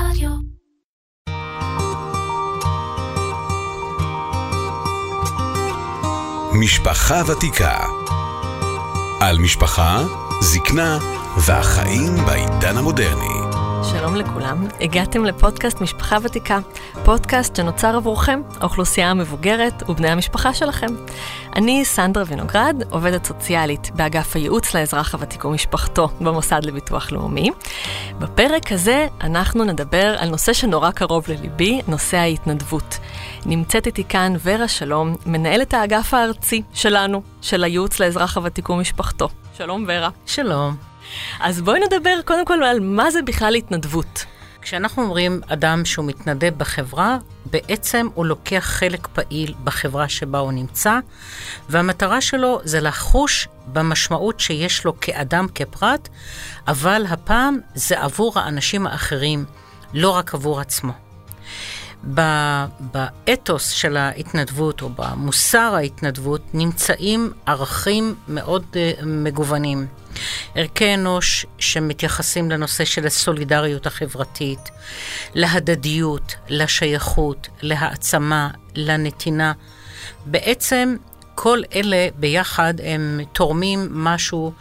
רדיו. משפחה ותיקה. על משפחה, זקנה והחיים בעידן המודרני. שלום לכולם, הגעתם לפודקאסט משפחה ותיקה, פודקאסט שנוצר עבורכם, האוכלוסייה המבוגרת ובני המשפחה שלכם. אני סנדרה וינוגרד, עובדת סוציאלית באגף הייעוץ לאזרח הוותיק ומשפחתו במוסד לביטוח לאומי. בפרק הזה אנחנו נדבר על נושא שנורא קרוב לליבי, נושא ההתנדבות. נמצאת איתי כאן ורה שלום, מנהלת האגף הארצי שלנו, של הייעוץ לאזרח הוותיק ומשפחתו. שלום ורה. שלום. אז בואי נדבר קודם כל על מה זה בכלל התנדבות. כשאנחנו אומרים אדם שהוא מתנדב בחברה, בעצם הוא לוקח חלק פעיל בחברה שבה הוא נמצא, והמטרה שלו זה לחוש במשמעות שיש לו כאדם, כפרט, אבל הפעם זה עבור האנשים האחרים, לא רק עבור עצמו. באתוס של ההתנדבות או במוסר ההתנדבות נמצאים ערכים מאוד uh, מגוונים. ערכי אנוש שמתייחסים לנושא של הסולידריות החברתית, להדדיות, לשייכות, להעצמה, לנתינה. בעצם כל אלה ביחד הם תורמים משהו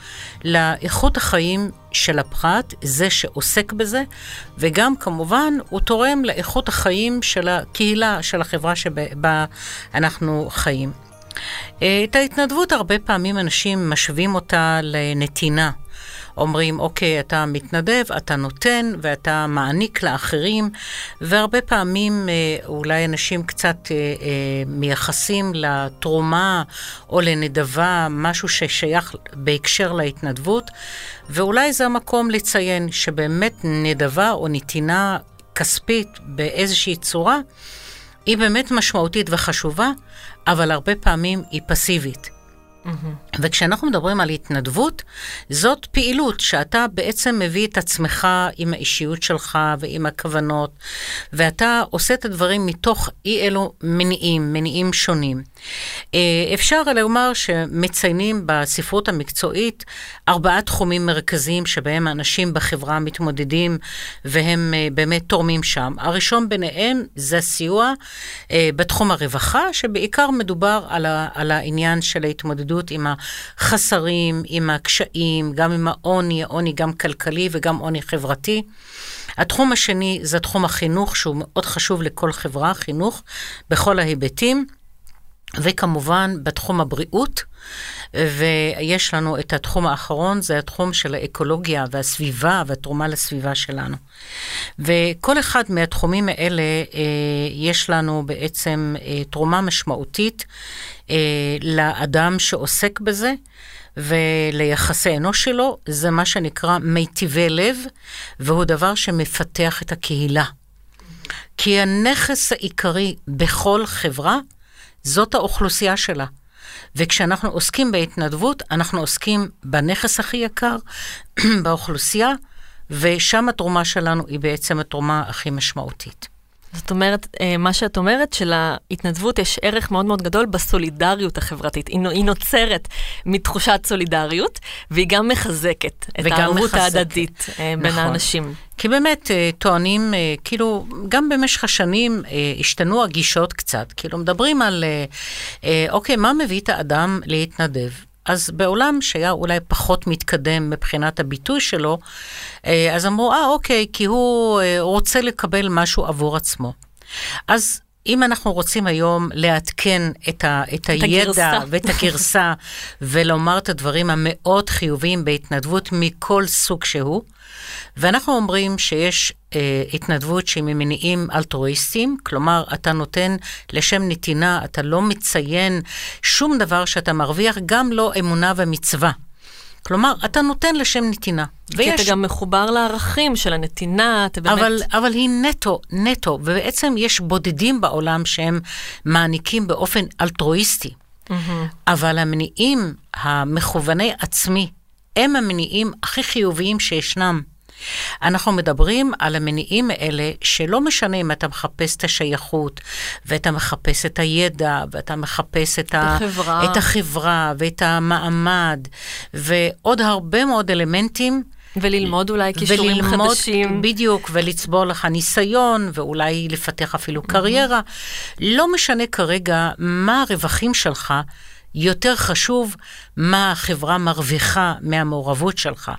לאיכות החיים של הפרט, זה שעוסק בזה, וגם כמובן הוא תורם לאיכות החיים של הקהילה, של החברה שבה אנחנו חיים. את ההתנדבות הרבה פעמים אנשים משווים אותה לנתינה. אומרים, אוקיי, אתה מתנדב, אתה נותן ואתה מעניק לאחרים, והרבה פעמים אה, אולי אנשים קצת אה, אה, מייחסים לתרומה או לנדבה משהו ששייך בהקשר להתנדבות, ואולי זה המקום לציין שבאמת נדבה או נתינה כספית באיזושהי צורה, היא באמת משמעותית וחשובה, אבל הרבה פעמים היא פסיבית. Mm-hmm. וכשאנחנו מדברים על התנדבות, זאת פעילות שאתה בעצם מביא את עצמך עם האישיות שלך ועם הכוונות, ואתה עושה את הדברים מתוך אי אלו מניעים, מניעים שונים. אה, אפשר לומר שמציינים בספרות המקצועית ארבעה תחומים מרכזיים שבהם האנשים בחברה מתמודדים והם אה, באמת תורמים שם. הראשון ביניהם זה סיוע אה, בתחום הרווחה, שבעיקר מדובר על העניין של ההתמודדות. עם החסרים, עם הקשיים, גם עם העוני, עוני גם כלכלי וגם עוני חברתי. התחום השני זה תחום החינוך, שהוא מאוד חשוב לכל חברה, חינוך בכל ההיבטים. וכמובן בתחום הבריאות, ויש לנו את התחום האחרון, זה התחום של האקולוגיה והסביבה והתרומה לסביבה שלנו. וכל אחד מהתחומים האלה, אה, יש לנו בעצם אה, תרומה משמעותית אה, לאדם שעוסק בזה. וליחסי אנוש שלו, זה מה שנקרא מיטיבי לב, והוא דבר שמפתח את הקהילה. כי הנכס העיקרי בכל חברה זאת האוכלוסייה שלה. וכשאנחנו עוסקים בהתנדבות, אנחנו עוסקים בנכס הכי יקר, באוכלוסייה, ושם התרומה שלנו היא בעצם התרומה הכי משמעותית. זאת אומרת, אה, מה שאת אומרת, שלהתנדבות יש ערך מאוד מאוד גדול בסולידריות החברתית. היא נוצרת מתחושת סולידריות, והיא גם מחזקת את הערבות ההדדית אה, בין נכון. האנשים. כי באמת אה, טוענים, כאילו, גם במשך השנים השתנו הגישות קצת. כאילו, מדברים על, אוקיי, מה מביא את האדם להתנדב? אז בעולם שהיה אולי פחות מתקדם מבחינת הביטוי שלו, אה, אז אמרו, אה, אוקיי, כי הוא אה, רוצה לקבל משהו עבור עצמו. אז אם אנחנו רוצים היום לעדכן את, ה, את, את הידע הגרסה. ואת הגרסה ולומר את הדברים המאוד חיוביים בהתנדבות מכל סוג שהוא, ואנחנו אומרים שיש אה, התנדבות שהיא ממניעים אלטרואיסטיים, כלומר, אתה נותן לשם נתינה, אתה לא מציין שום דבר שאתה מרוויח, גם לא אמונה ומצווה. כלומר, אתה נותן לשם נתינה. כי ויש... אתה גם מחובר לערכים של הנתינה, אתה באמת... אבל, אבל היא נטו, נטו, ובעצם יש בודדים בעולם שהם מעניקים באופן אלטרואיסטי. Mm-hmm. אבל המניעים המכווני עצמי, הם המניעים הכי חיוביים שישנם. אנחנו מדברים על המניעים האלה, שלא משנה אם אתה מחפש את השייכות, ואתה מחפש את הידע, ואתה מחפש את, החברה. ה... את החברה, ואת המעמד, ועוד הרבה מאוד אלמנטים וללמוד אולי כישורים וללמוד, חדשים. בדיוק, ולצבור לך ניסיון, ואולי לפתח אפילו קריירה. לא משנה כרגע מה הרווחים שלך, יותר חשוב מה החברה מרוויחה מהמעורבות שלך.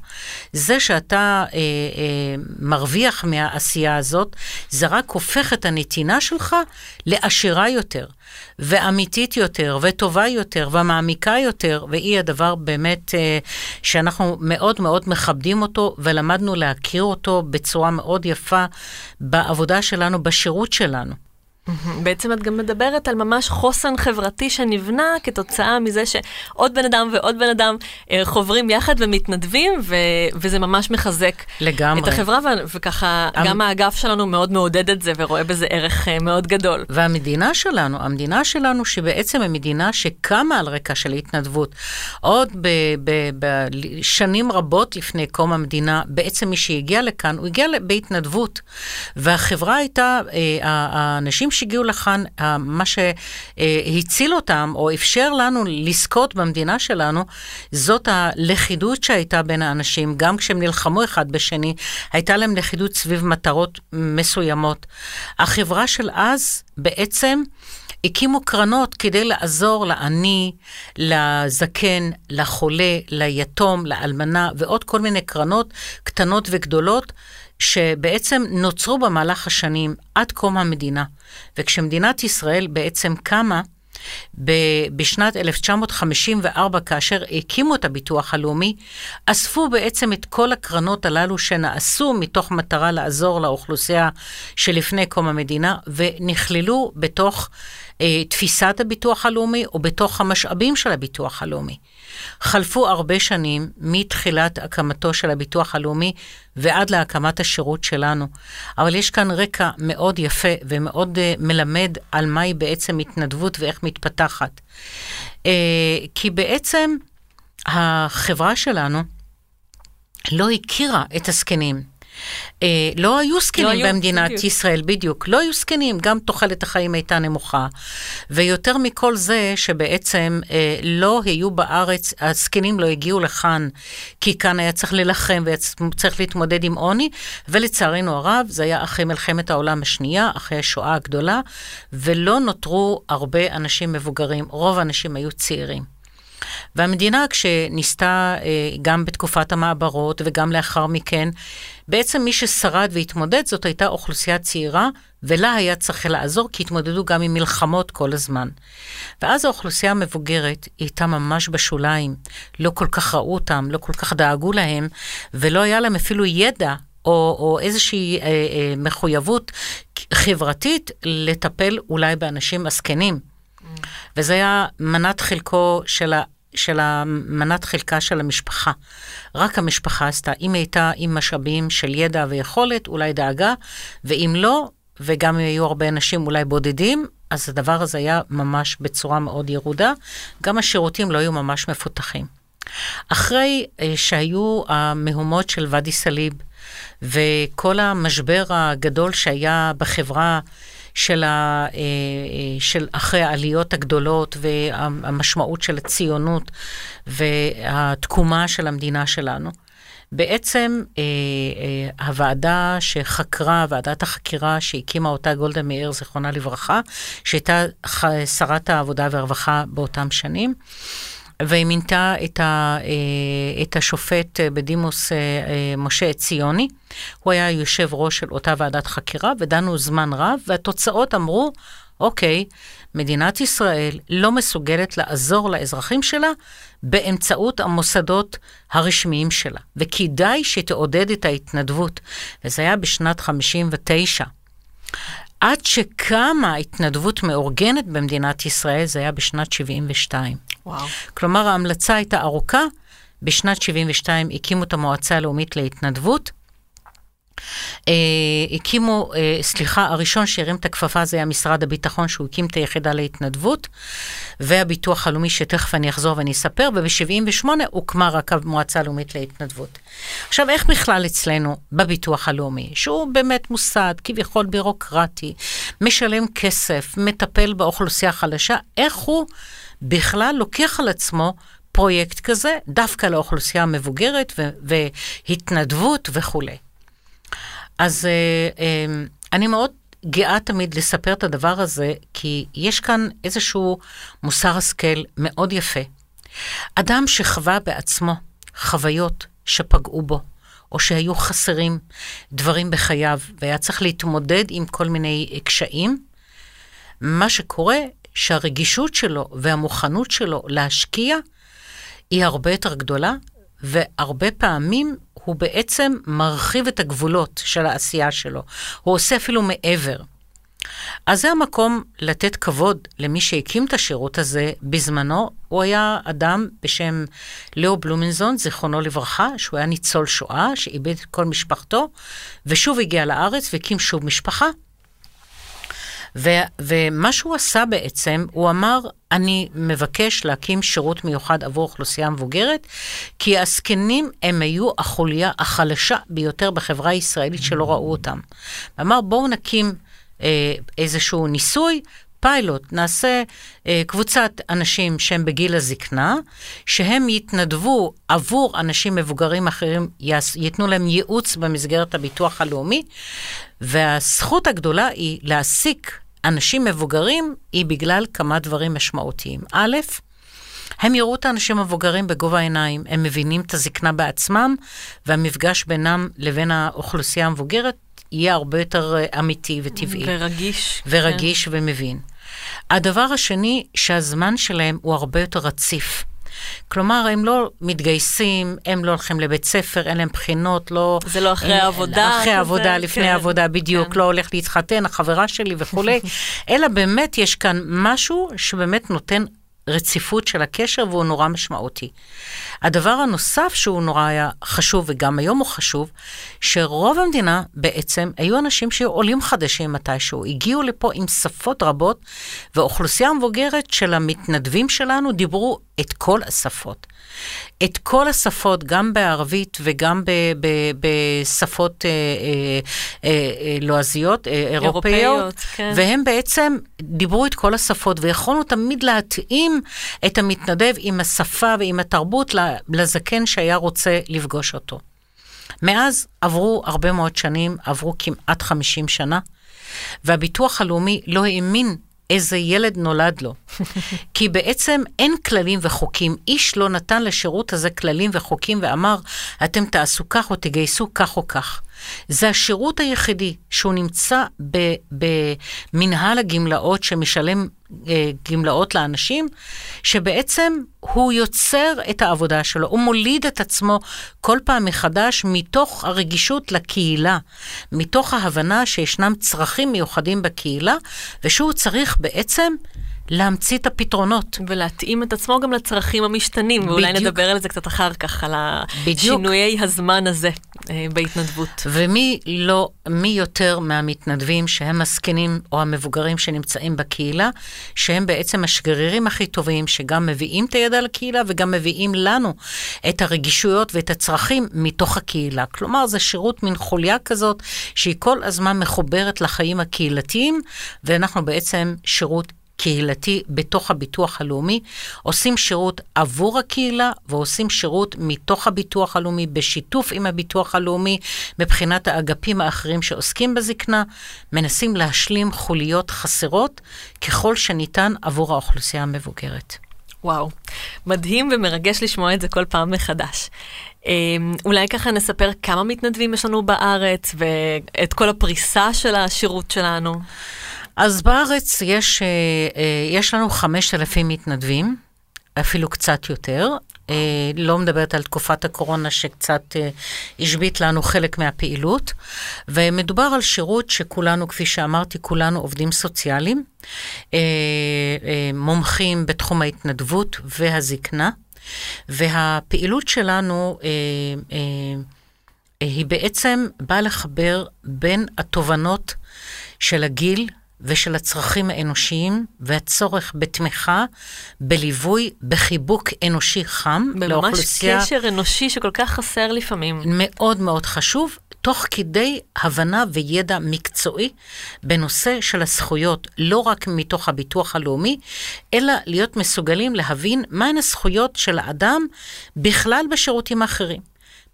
זה שאתה אה, אה, מרוויח מהעשייה הזאת, זה רק הופך את הנתינה שלך לעשירה יותר, ואמיתית יותר, וטובה יותר, ומעמיקה יותר, והיא הדבר באמת אה, שאנחנו מאוד מאוד מכבדים אותו, ולמדנו להכיר אותו בצורה מאוד יפה בעבודה שלנו, בשירות שלנו. בעצם את גם מדברת על ממש חוסן חברתי שנבנה כתוצאה מזה שעוד בן אדם ועוד בן אדם אה, חוברים יחד ומתנדבים, ו- וזה ממש מחזק לגמרי. את החברה, ו- וככה המ- גם האגף שלנו מאוד מעודד את זה ורואה בזה ערך אה, מאוד גדול. והמדינה שלנו, המדינה שלנו שבעצם היא מדינה שקמה על רקע של התנדבות. עוד בשנים רבות לפני קום המדינה, בעצם מי שהגיע לכאן, הוא הגיע בהתנדבות. והחברה הייתה, אה, האנשים שהגיעו לכאן, מה שהציל אותם, או אפשר לנו לזכות במדינה שלנו, זאת הלכידות שהייתה בין האנשים, גם כשהם נלחמו אחד בשני, הייתה להם לכידות סביב מטרות מסוימות. החברה של אז בעצם... הקימו קרנות כדי לעזור לעני, לזקן, לחולה, ליתום, לאלמנה, ועוד כל מיני קרנות קטנות וגדולות, שבעצם נוצרו במהלך השנים עד קום המדינה. וכשמדינת ישראל בעצם קמה, בשנת 1954, כאשר הקימו את הביטוח הלאומי, אספו בעצם את כל הקרנות הללו שנעשו מתוך מטרה לעזור לאוכלוסייה שלפני קום המדינה, ונכללו בתוך אה, תפיסת הביטוח הלאומי או בתוך המשאבים של הביטוח הלאומי. חלפו הרבה שנים מתחילת הקמתו של הביטוח הלאומי ועד להקמת השירות שלנו, אבל יש כאן רקע מאוד יפה ומאוד uh, מלמד על מהי בעצם התנדבות ואיך מתפתחת. Uh, כי בעצם החברה שלנו לא הכירה את הזקנים. אה, לא היו זקנים לא במדינת בדיוק. ישראל, בדיוק. לא היו זקנים, גם תוחלת החיים הייתה נמוכה. ויותר מכל זה, שבעצם אה, לא היו בארץ, הזקנים לא הגיעו לכאן, כי כאן היה צריך להילחם וצריך להתמודד עם עוני, ולצערנו הרב, זה היה אחרי מלחמת העולם השנייה, אחרי השואה הגדולה, ולא נותרו הרבה אנשים מבוגרים. רוב האנשים היו צעירים. והמדינה, כשניסתה אה, גם בתקופת המעברות וגם לאחר מכן, בעצם מי ששרד והתמודד זאת הייתה אוכלוסייה צעירה, ולה היה צריך לעזור, כי התמודדו גם עם מלחמות כל הזמן. ואז האוכלוסייה המבוגרת הייתה ממש בשוליים, לא כל כך ראו אותם, לא כל כך דאגו להם, ולא היה להם אפילו ידע או, או איזושהי אה, אה, מחויבות חברתית לטפל אולי באנשים הזקנים. וזה היה מנת חלקו של של המנת חלקה של המשפחה. רק המשפחה עשתה. אם היא הייתה עם משאבים של ידע ויכולת, אולי דאגה, ואם לא, וגם אם היו הרבה אנשים אולי בודדים, אז הדבר הזה היה ממש בצורה מאוד ירודה. גם השירותים לא היו ממש מפותחים. אחרי אה, שהיו המהומות של ואדי סאליב, וכל המשבר הגדול שהיה בחברה, של, ה, אה, אה, של אחרי העליות הגדולות והמשמעות של הציונות והתקומה של המדינה שלנו. בעצם אה, הוועדה שחקרה, ועדת החקירה שהקימה אותה גולדה מאיר, זיכרונה לברכה, שהייתה שרת העבודה והרווחה באותם שנים, והיא מינתה את, ה, אה, את השופט אה, בדימוס אה, משה ציוני. הוא היה יושב ראש של אותה ועדת חקירה, ודנו זמן רב, והתוצאות אמרו, אוקיי, מדינת ישראל לא מסוגלת לעזור לאזרחים שלה באמצעות המוסדות הרשמיים שלה, וכדאי שתעודד את ההתנדבות. וזה היה בשנת 59. עד שקמה התנדבות מאורגנת במדינת ישראל, זה היה בשנת 72. וואו. כלומר, ההמלצה הייתה ארוכה. בשנת 72 הקימו את המועצה הלאומית להתנדבות. Uh, הקימו, uh, סליחה, הראשון שהרים את הכפפה זה היה משרד הביטחון, שהוא הקים את היחידה להתנדבות, והביטוח הלאומי, שתכף אני אחזור ואני אספר, וב-78 הוקמה רק המועצה הלאומית להתנדבות. עכשיו, איך בכלל אצלנו בביטוח הלאומי, שהוא באמת מוסד, כביכול בירוקרטי, משלם כסף, מטפל באוכלוסייה החלשה, איך הוא בכלל לוקח על עצמו פרויקט כזה, דווקא לאוכלוסייה המבוגרת ו- והתנדבות וכולי. אז אני מאוד גאה תמיד לספר את הדבר הזה, כי יש כאן איזשהו מוסר השכל מאוד יפה. אדם שחווה בעצמו חוויות שפגעו בו, או שהיו חסרים דברים בחייו, והיה צריך להתמודד עם כל מיני קשיים, מה שקורה, שהרגישות שלו והמוכנות שלו להשקיע היא הרבה יותר גדולה, והרבה פעמים הוא בעצם מרחיב את הגבולות של העשייה שלו. הוא עושה אפילו מעבר. אז זה המקום לתת כבוד למי שהקים את השירות הזה בזמנו. הוא היה אדם בשם לאו בלומנזון, זיכרונו לברכה, שהוא היה ניצול שואה, שאיבד את כל משפחתו, ושוב הגיע לארץ והקים שוב משפחה. ו- ומה שהוא עשה בעצם, הוא אמר, אני מבקש להקים שירות מיוחד עבור אוכלוסייה מבוגרת, כי הזקנים הם היו החוליה החלשה ביותר בחברה הישראלית שלא ראו אותם. אמר, בואו נקים אה, איזשהו ניסוי, פיילוט, נעשה אה, קבוצת אנשים שהם בגיל הזקנה, שהם יתנדבו עבור אנשים מבוגרים אחרים, יס, ייתנו להם ייעוץ במסגרת הביטוח הלאומי, והזכות הגדולה היא להעסיק אנשים מבוגרים, היא בגלל כמה דברים משמעותיים. א', הם יראו את האנשים המבוגרים בגובה העיניים, הם מבינים את הזקנה בעצמם, והמפגש בינם לבין האוכלוסייה המבוגרת יהיה הרבה יותר אה, אמיתי וטבעי. ורגיש. ורגיש כן. ומבין. הדבר השני, שהזמן שלהם הוא הרבה יותר רציף. כלומר, הם לא מתגייסים, הם לא הולכים לבית ספר, אין להם בחינות, לא... זה לא אחרי העבודה. אחרי העבודה, לפני כן, העבודה, בדיוק, כן. לא הולך להתחתן, החברה שלי וכולי, אלא באמת יש כאן משהו שבאמת נותן רציפות של הקשר והוא נורא משמעותי. הדבר הנוסף שהוא נורא היה חשוב, וגם היום הוא חשוב, שרוב המדינה בעצם היו אנשים שהיו עולים חדשים מתישהו, הגיעו לפה עם שפות רבות, ואוכלוסייה מבוגרת של המתנדבים שלנו דיברו את כל השפות. את כל השפות, גם בערבית וגם ב, ב, בשפות אה, אה, אה, אה לועזיות, אה, אירופאיות, אירופאיות כן. והם בעצם דיברו את כל השפות, ויכולנו תמיד להתאים את המתנדב עם השפה ועם התרבות לזקן שהיה רוצה לפגוש אותו. מאז עברו הרבה מאוד שנים, עברו כמעט 50 שנה, והביטוח הלאומי לא האמין איזה ילד נולד לו. כי בעצם אין כללים וחוקים. איש לא נתן לשירות הזה כללים וחוקים ואמר, אתם תעשו כך או תגייסו כך או כך. זה השירות היחידי שהוא נמצא במנהל הגמלאות שמשלם אה, גמלאות לאנשים, שבעצם הוא יוצר את העבודה שלו, הוא מוליד את עצמו כל פעם מחדש מתוך הרגישות לקהילה, מתוך ההבנה שישנם צרכים מיוחדים בקהילה, ושהוא צריך בעצם להמציא את הפתרונות. ולהתאים את עצמו גם לצרכים המשתנים, בדיוק. ואולי נדבר על זה קצת אחר כך, על שינויי הזמן הזה אה, בהתנדבות. ומי לא, מי יותר מהמתנדבים שהם הזקנים או המבוגרים שנמצאים בקהילה, שהם בעצם השגרירים הכי טובים, שגם מביאים את הידע לקהילה וגם מביאים לנו את הרגישויות ואת הצרכים מתוך הקהילה. כלומר, זה שירות מין חוליה כזאת, שהיא כל הזמן מחוברת לחיים הקהילתיים, ואנחנו בעצם שירות קהילתי בתוך הביטוח הלאומי, עושים שירות עבור הקהילה ועושים שירות מתוך הביטוח הלאומי, בשיתוף עם הביטוח הלאומי, מבחינת האגפים האחרים שעוסקים בזקנה, מנסים להשלים חוליות חסרות ככל שניתן עבור האוכלוסייה המבוגרת. וואו, מדהים ומרגש לשמוע את זה כל פעם מחדש. אמ, אולי ככה נספר כמה מתנדבים יש לנו בארץ ואת כל הפריסה של השירות שלנו. אז בארץ יש, אה, אה, יש לנו 5,000 מתנדבים, אפילו קצת יותר. אה, לא מדברת על תקופת הקורונה שקצת השבית לנו חלק מהפעילות, ומדובר על שירות שכולנו, כפי שאמרתי, כולנו עובדים סוציאליים, מומחים בתחום ההתנדבות והזקנה, והפעילות שלנו היא בעצם באה לחבר בין התובנות של הגיל, ושל הצרכים האנושיים והצורך בתמיכה, בליווי, בחיבוק אנושי חם ממש לאוכלוסייה. קשר אנושי שכל כך חסר לפעמים. מאוד מאוד חשוב, תוך כדי הבנה וידע מקצועי בנושא של הזכויות, לא רק מתוך הביטוח הלאומי, אלא להיות מסוגלים להבין מהן הזכויות של האדם בכלל בשירותים האחרים.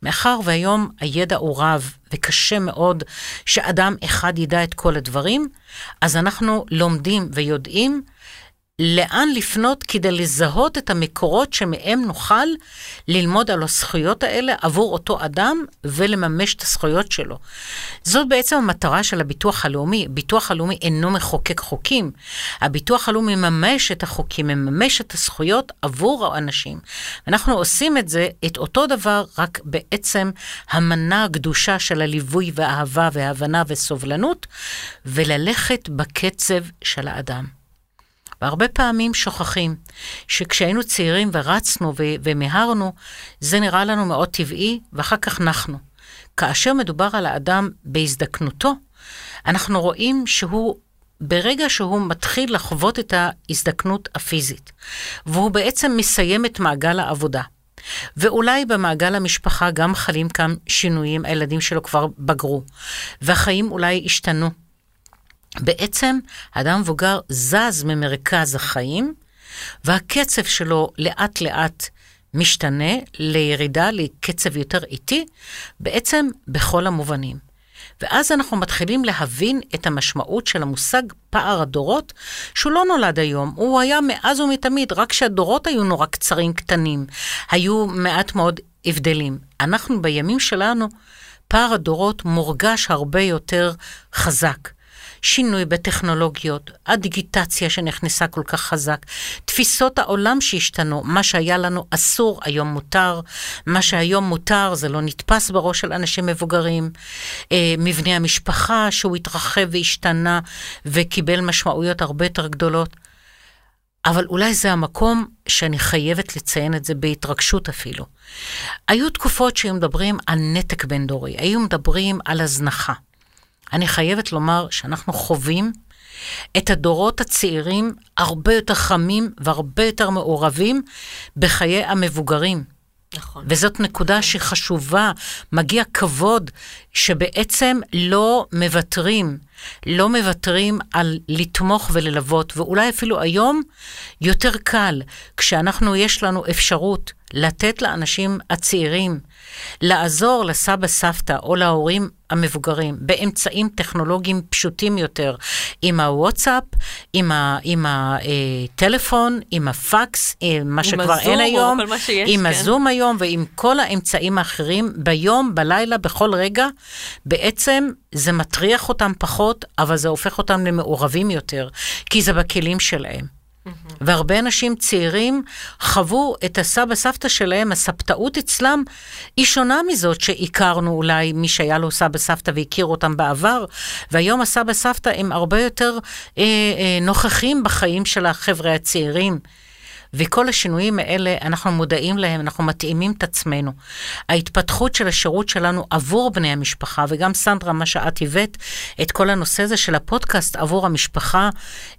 מאחר והיום הידע הוא רב וקשה מאוד שאדם אחד ידע את כל הדברים, אז אנחנו לומדים ויודעים לאן לפנות כדי לזהות את המקורות שמהם נוכל ללמוד על הזכויות האלה עבור אותו אדם ולממש את הזכויות שלו. זאת בעצם המטרה של הביטוח הלאומי. ביטוח הלאומי אינו מחוקק חוקים. הביטוח הלאומי מממש את החוקים, מממש את הזכויות עבור האנשים. אנחנו עושים את זה, את אותו דבר, רק בעצם המנה הקדושה של הליווי והאהבה וההבנה וסובלנות, וללכת בקצב של האדם. והרבה פעמים שוכחים שכשהיינו צעירים ורצנו ו- ומיהרנו, זה נראה לנו מאוד טבעי, ואחר כך נחנו. כאשר מדובר על האדם בהזדקנותו, אנחנו רואים שהוא ברגע שהוא מתחיל לחוות את ההזדקנות הפיזית, והוא בעצם מסיים את מעגל העבודה. ואולי במעגל המשפחה גם חלים כאן שינויים, הילדים שלו כבר בגרו, והחיים אולי השתנו. בעצם האדם המבוגר זז ממרכז החיים, והקצב שלו לאט לאט משתנה לירידה, לקצב יותר איטי, בעצם בכל המובנים. ואז אנחנו מתחילים להבין את המשמעות של המושג פער הדורות, שהוא לא נולד היום, הוא היה מאז ומתמיד, רק שהדורות היו נורא קצרים, קטנים. היו מעט מאוד הבדלים. אנחנו בימים שלנו, פער הדורות מורגש הרבה יותר חזק. שינוי בטכנולוגיות, הדיגיטציה שנכנסה כל כך חזק, תפיסות העולם שהשתנו, מה שהיה לנו אסור, היום מותר, מה שהיום מותר זה לא נתפס בראש של אנשים מבוגרים, אה, מבנה המשפחה שהוא התרחב והשתנה וקיבל משמעויות הרבה יותר גדולות. אבל אולי זה המקום שאני חייבת לציין את זה בהתרגשות אפילו. היו תקופות שהיו מדברים על נתק בין דורי, היו מדברים על הזנחה. אני חייבת לומר שאנחנו חווים את הדורות הצעירים הרבה יותר חמים והרבה יותר מעורבים בחיי המבוגרים. נכון. וזאת נקודה נכון. שחשובה, מגיע כבוד שבעצם לא מוותרים, לא מוותרים על לתמוך וללוות, ואולי אפילו היום יותר קל, כשאנחנו, יש לנו אפשרות לתת לאנשים הצעירים, לעזור לסבא סבתא או להורים המבוגרים באמצעים טכנולוגיים פשוטים יותר, עם הוואטסאפ, עם, ה, עם הטלפון, עם הפקס, עם מה שכבר אין היום, שיש, עם כן. הזום היום ועם כל האמצעים האחרים, ביום, בלילה, בכל רגע, בעצם זה מטריח אותם פחות, אבל זה הופך אותם למעורבים יותר, כי זה בכלים שלהם. והרבה אנשים צעירים חוו את הסבא סבתא שלהם, הסבתאות אצלם היא שונה מזאת שהכרנו אולי מי שהיה לו סבא סבתא והכירו אותם בעבר, והיום הסבא סבתא הם הרבה יותר אה, אה, נוכחים בחיים של החבר'ה הצעירים. וכל השינויים האלה, אנחנו מודעים להם, אנחנו מתאימים את עצמנו. ההתפתחות של השירות שלנו עבור בני המשפחה, וגם סנדרה, מה שאת הבאת, את כל הנושא הזה של הפודקאסט עבור המשפחה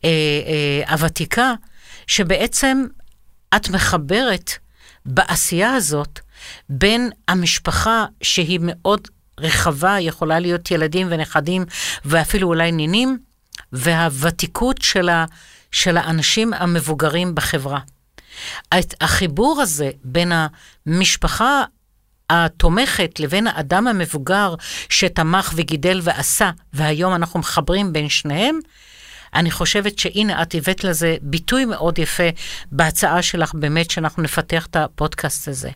אה, אה, הוותיקה, שבעצם את מחברת בעשייה הזאת בין המשפחה שהיא מאוד רחבה, יכולה להיות ילדים ונכדים ואפילו אולי נינים, והוותיקות של, ה, של האנשים המבוגרים בחברה. החיבור הזה בין המשפחה התומכת לבין האדם המבוגר שתמך וגידל ועשה, והיום אנחנו מחברים בין שניהם, אני חושבת שהנה, את הבאת לזה ביטוי מאוד יפה בהצעה שלך, באמת, שאנחנו נפתח את הפודקאסט הזה.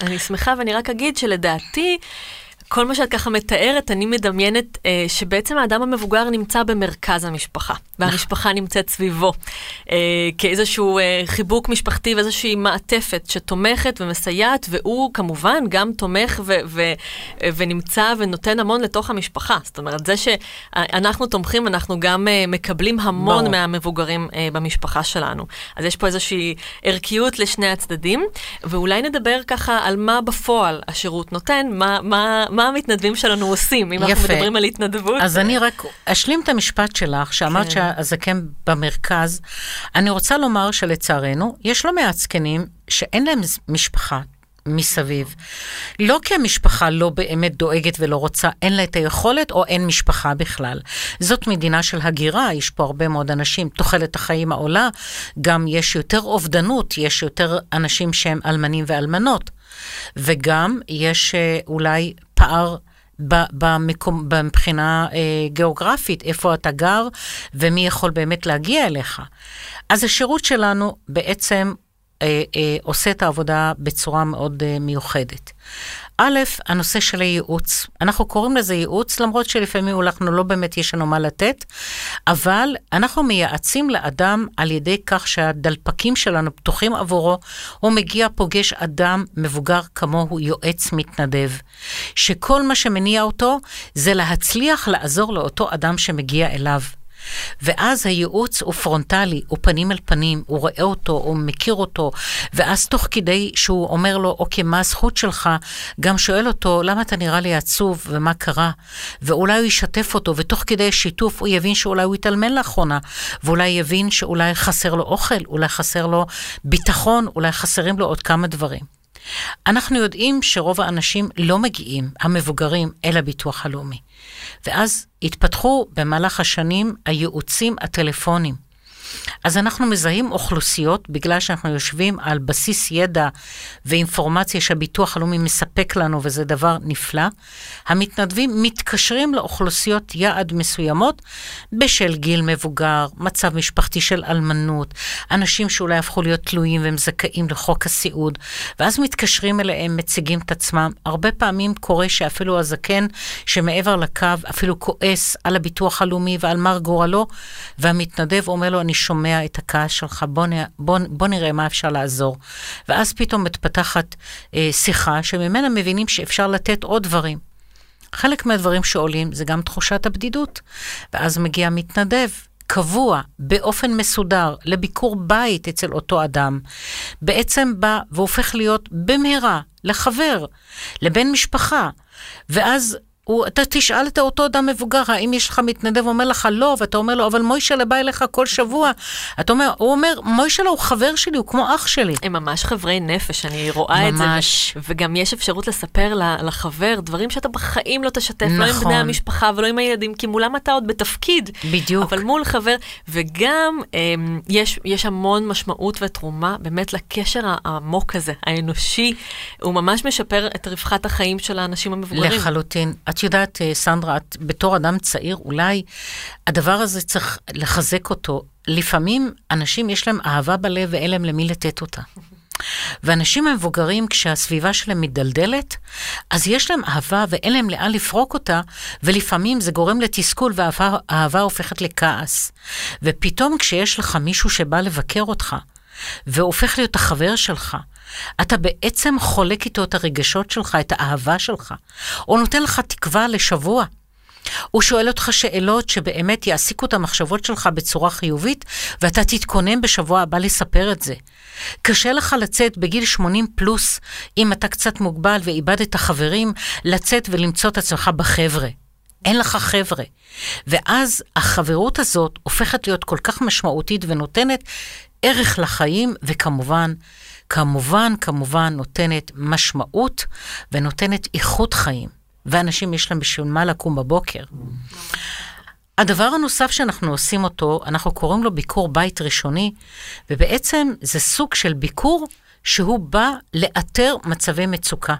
אני שמחה, ואני רק אגיד שלדעתי, כל מה שאת ככה מתארת, אני מדמיינת אה, שבעצם האדם המבוגר נמצא במרכז המשפחה, והמשפחה נמצאת סביבו, אה, כאיזשהו אה, חיבוק משפחתי ואיזושהי מעטפת שתומכת ומסייעת, והוא כמובן גם תומך ו- ו- אה, ונמצא ונותן המון לתוך המשפחה. זאת אומרת, זה שאנחנו תומכים, אנחנו גם אה, מקבלים המון ברור. מהמבוגרים אה, במשפחה שלנו. אז יש פה איזושהי ערכיות לשני הצדדים, ואולי נדבר ככה על מה בפועל השירות נותן, מה, מה, מה מה המתנדבים שלנו עושים, אם אנחנו יפה. מדברים על התנדבות. אז אני רק אשלים את המשפט שלך, שאמרת כן. שהזקן במרכז. אני רוצה לומר שלצערנו, יש לא מעט זקנים שאין להם משפחה. מסביב. לא כי המשפחה לא באמת דואגת ולא רוצה, אין לה את היכולת או אין משפחה בכלל. זאת מדינה של הגירה, יש פה הרבה מאוד אנשים, תוחלת החיים העולה, גם יש יותר אובדנות, יש יותר אנשים שהם אלמנים ואלמנות. וגם יש אה, אולי פער במקום, מבחינה אה, גיאוגרפית, איפה אתה גר ומי יכול באמת להגיע אליך. אז השירות שלנו בעצם אה, אה, עושה את העבודה בצורה מאוד אה, מיוחדת. א', הנושא של הייעוץ. אנחנו קוראים לזה ייעוץ, למרות שלפעמים אנחנו לא באמת יש לנו מה לתת, אבל אנחנו מייעצים לאדם על ידי כך שהדלפקים שלנו פתוחים עבורו, הוא מגיע, פוגש אדם מבוגר כמוהו, יועץ מתנדב, שכל מה שמניע אותו זה להצליח לעזור לאותו אדם שמגיע אליו. ואז הייעוץ הוא פרונטלי, הוא פנים אל פנים, הוא רואה אותו, הוא מכיר אותו, ואז תוך כדי שהוא אומר לו, אוקיי, מה הזכות שלך, גם שואל אותו, למה אתה נראה לי עצוב ומה קרה? ואולי הוא ישתף אותו, ותוך כדי שיתוף הוא יבין שאולי הוא התאלמן לאחרונה, ואולי יבין שאולי חסר לו אוכל, אולי חסר לו ביטחון, אולי חסרים לו עוד כמה דברים. אנחנו יודעים שרוב האנשים לא מגיעים, המבוגרים, אל הביטוח הלאומי. ואז התפתחו במהלך השנים הייעוצים הטלפונים. אז אנחנו מזהים אוכלוסיות, בגלל שאנחנו יושבים על בסיס ידע ואינפורמציה שהביטוח הלאומי מספק לנו, וזה דבר נפלא. המתנדבים מתקשרים לאוכלוסיות יעד מסוימות בשל גיל מבוגר, מצב משפחתי של אלמנות, אנשים שאולי הפכו להיות תלויים והם זכאים לחוק הסיעוד, ואז מתקשרים אליהם, מציגים את עצמם. הרבה פעמים קורה שאפילו הזקן שמעבר לקו אפילו כועס על הביטוח הלאומי ועל מר גורלו, והמתנדב אומר לו, אני שומע את הכעס שלך, בוא, נ, בוא, בוא נראה מה אפשר לעזור. ואז פתאום מתפתחת אה, שיחה שממנה מבינים שאפשר לתת עוד דברים. חלק מהדברים שעולים זה גם תחושת הבדידות, ואז מגיע מתנדב. קבוע, באופן מסודר, לביקור בית אצל אותו אדם, בעצם בא והופך להיות במהרה לחבר, לבן משפחה, ואז הוא, אתה תשאל את אותו אדם מבוגר, האם יש לך מתנדב, אומר לך לא, ואתה אומר לו, אבל מוישלה בא אליך כל שבוע. אתה אומר, הוא אומר, מוישלה הוא חבר שלי, הוא כמו אח שלי. הם ממש חברי נפש, אני רואה את זה. ממש. וגם יש אפשרות לספר לחבר דברים שאתה בחיים לא תשתף, לא עם נכון. בני המשפחה ולא עם הילדים, כי מולם אתה עוד בתפקיד. בדיוק. אבל מול חבר, וגם אמ, יש, יש המון משמעות ותרומה באמת לקשר העמוק הזה, האנושי. הוא ממש משפר את רווחת החיים של האנשים המבוגרים. לחלוטין. את יודעת, אה, סנדרה, את בתור אדם צעיר, אולי הדבר הזה צריך לחזק אותו. לפעמים אנשים יש להם אהבה בלב ואין להם למי לתת אותה. ואנשים המבוגרים, כשהסביבה שלהם מדלדלת, אז יש להם אהבה ואין להם לאן לפרוק אותה, ולפעמים זה גורם לתסכול והאהבה הופכת לכעס. ופתאום כשיש לך מישהו שבא לבקר אותך, והופך להיות החבר שלך, אתה בעצם חולק איתו את הרגשות שלך, את האהבה שלך. הוא נותן לך תקווה לשבוע. הוא שואל אותך שאלות שבאמת יעסיקו את המחשבות שלך בצורה חיובית, ואתה תתכונן בשבוע הבא לספר את זה. קשה לך לצאת בגיל 80 פלוס, אם אתה קצת מוגבל ואיבדת חברים, לצאת ולמצוא את עצמך בחבר'ה. אין לך חבר'ה. ואז החברות הזאת הופכת להיות כל כך משמעותית ונותנת ערך לחיים, וכמובן, כמובן, כמובן נותנת משמעות ונותנת איכות חיים. ואנשים יש להם בשביל מה לקום בבוקר. הדבר הנוסף שאנחנו עושים אותו, אנחנו קוראים לו ביקור בית ראשוני, ובעצם זה סוג של ביקור שהוא בא לאתר מצבי מצוקה.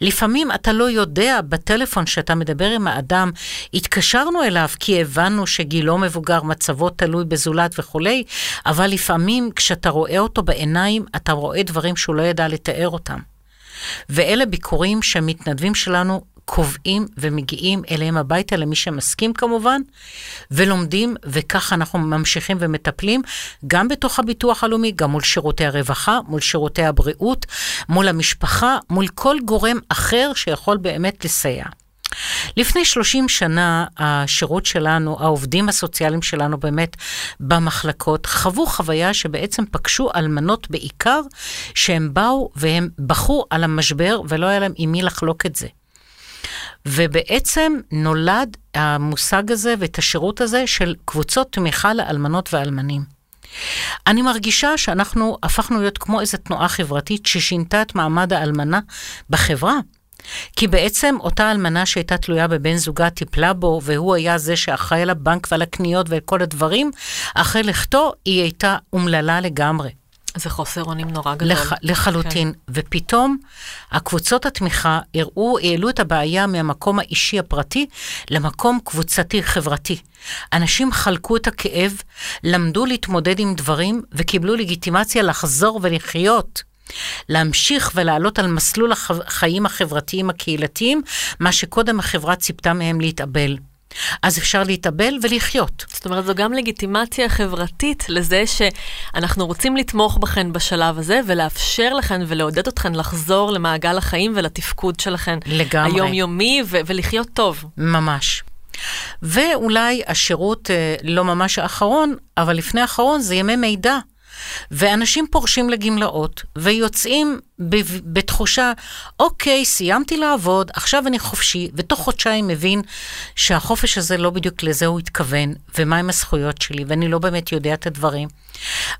לפעמים אתה לא יודע בטלפון שאתה מדבר עם האדם, התקשרנו אליו כי הבנו שגילו מבוגר, מצבו תלוי בזולת וכולי, אבל לפעמים כשאתה רואה אותו בעיניים, אתה רואה דברים שהוא לא ידע לתאר אותם. ואלה ביקורים שהמתנדבים שלנו קובעים ומגיעים אליהם הביתה, למי שמסכים כמובן, ולומדים, וככה אנחנו ממשיכים ומטפלים, גם בתוך הביטוח הלאומי, גם מול שירותי הרווחה, מול שירותי הבריאות, מול המשפחה, מול כל גורם אחר שיכול באמת לסייע. לפני 30 שנה השירות שלנו, העובדים הסוציאליים שלנו באמת במחלקות, חוו חוויה שבעצם פגשו אלמנות בעיקר, שהם באו והם בכו על המשבר ולא היה להם עם מי לחלוק את זה. ובעצם נולד המושג הזה ואת השירות הזה של קבוצות תמיכה לאלמנות ואלמנים. אני מרגישה שאנחנו הפכנו להיות כמו איזו תנועה חברתית ששינתה את מעמד האלמנה בחברה. כי בעצם אותה אלמנה שהייתה תלויה בבן זוגה טיפלה בו, והוא היה זה שאחראי על הבנק ועל הקניות וכל הדברים, אחרי לכתו היא הייתה אומללה לגמרי. זה חוסר אונים נורא גדול. לח, לחלוטין. כן. ופתאום הקבוצות התמיכה הראו, העלו את הבעיה מהמקום האישי הפרטי למקום קבוצתי חברתי. אנשים חלקו את הכאב, למדו להתמודד עם דברים וקיבלו לגיטימציה לחזור ולחיות. להמשיך ולעלות על מסלול החיים החברתיים הקהילתיים, מה שקודם החברה ציפתה מהם להתאבל. אז אפשר להתאבל ולחיות. זאת אומרת, זו גם לגיטימציה חברתית לזה שאנחנו רוצים לתמוך בכן בשלב הזה, ולאפשר לכן ולעודד אתכן לחזור למעגל החיים ולתפקוד שלכן. לגמרי. היומיומי ו- ולחיות טוב. ממש. ואולי השירות, אה, לא ממש האחרון, אבל לפני האחרון, זה ימי מידע. ואנשים פורשים לגמלאות ויוצאים בתחושה, אוקיי, סיימתי לעבוד, עכשיו אני חופשי, ותוך חודשיים מבין שהחופש הזה לא בדיוק לזה הוא התכוון, ומהם הזכויות שלי, ואני לא באמת יודע את הדברים.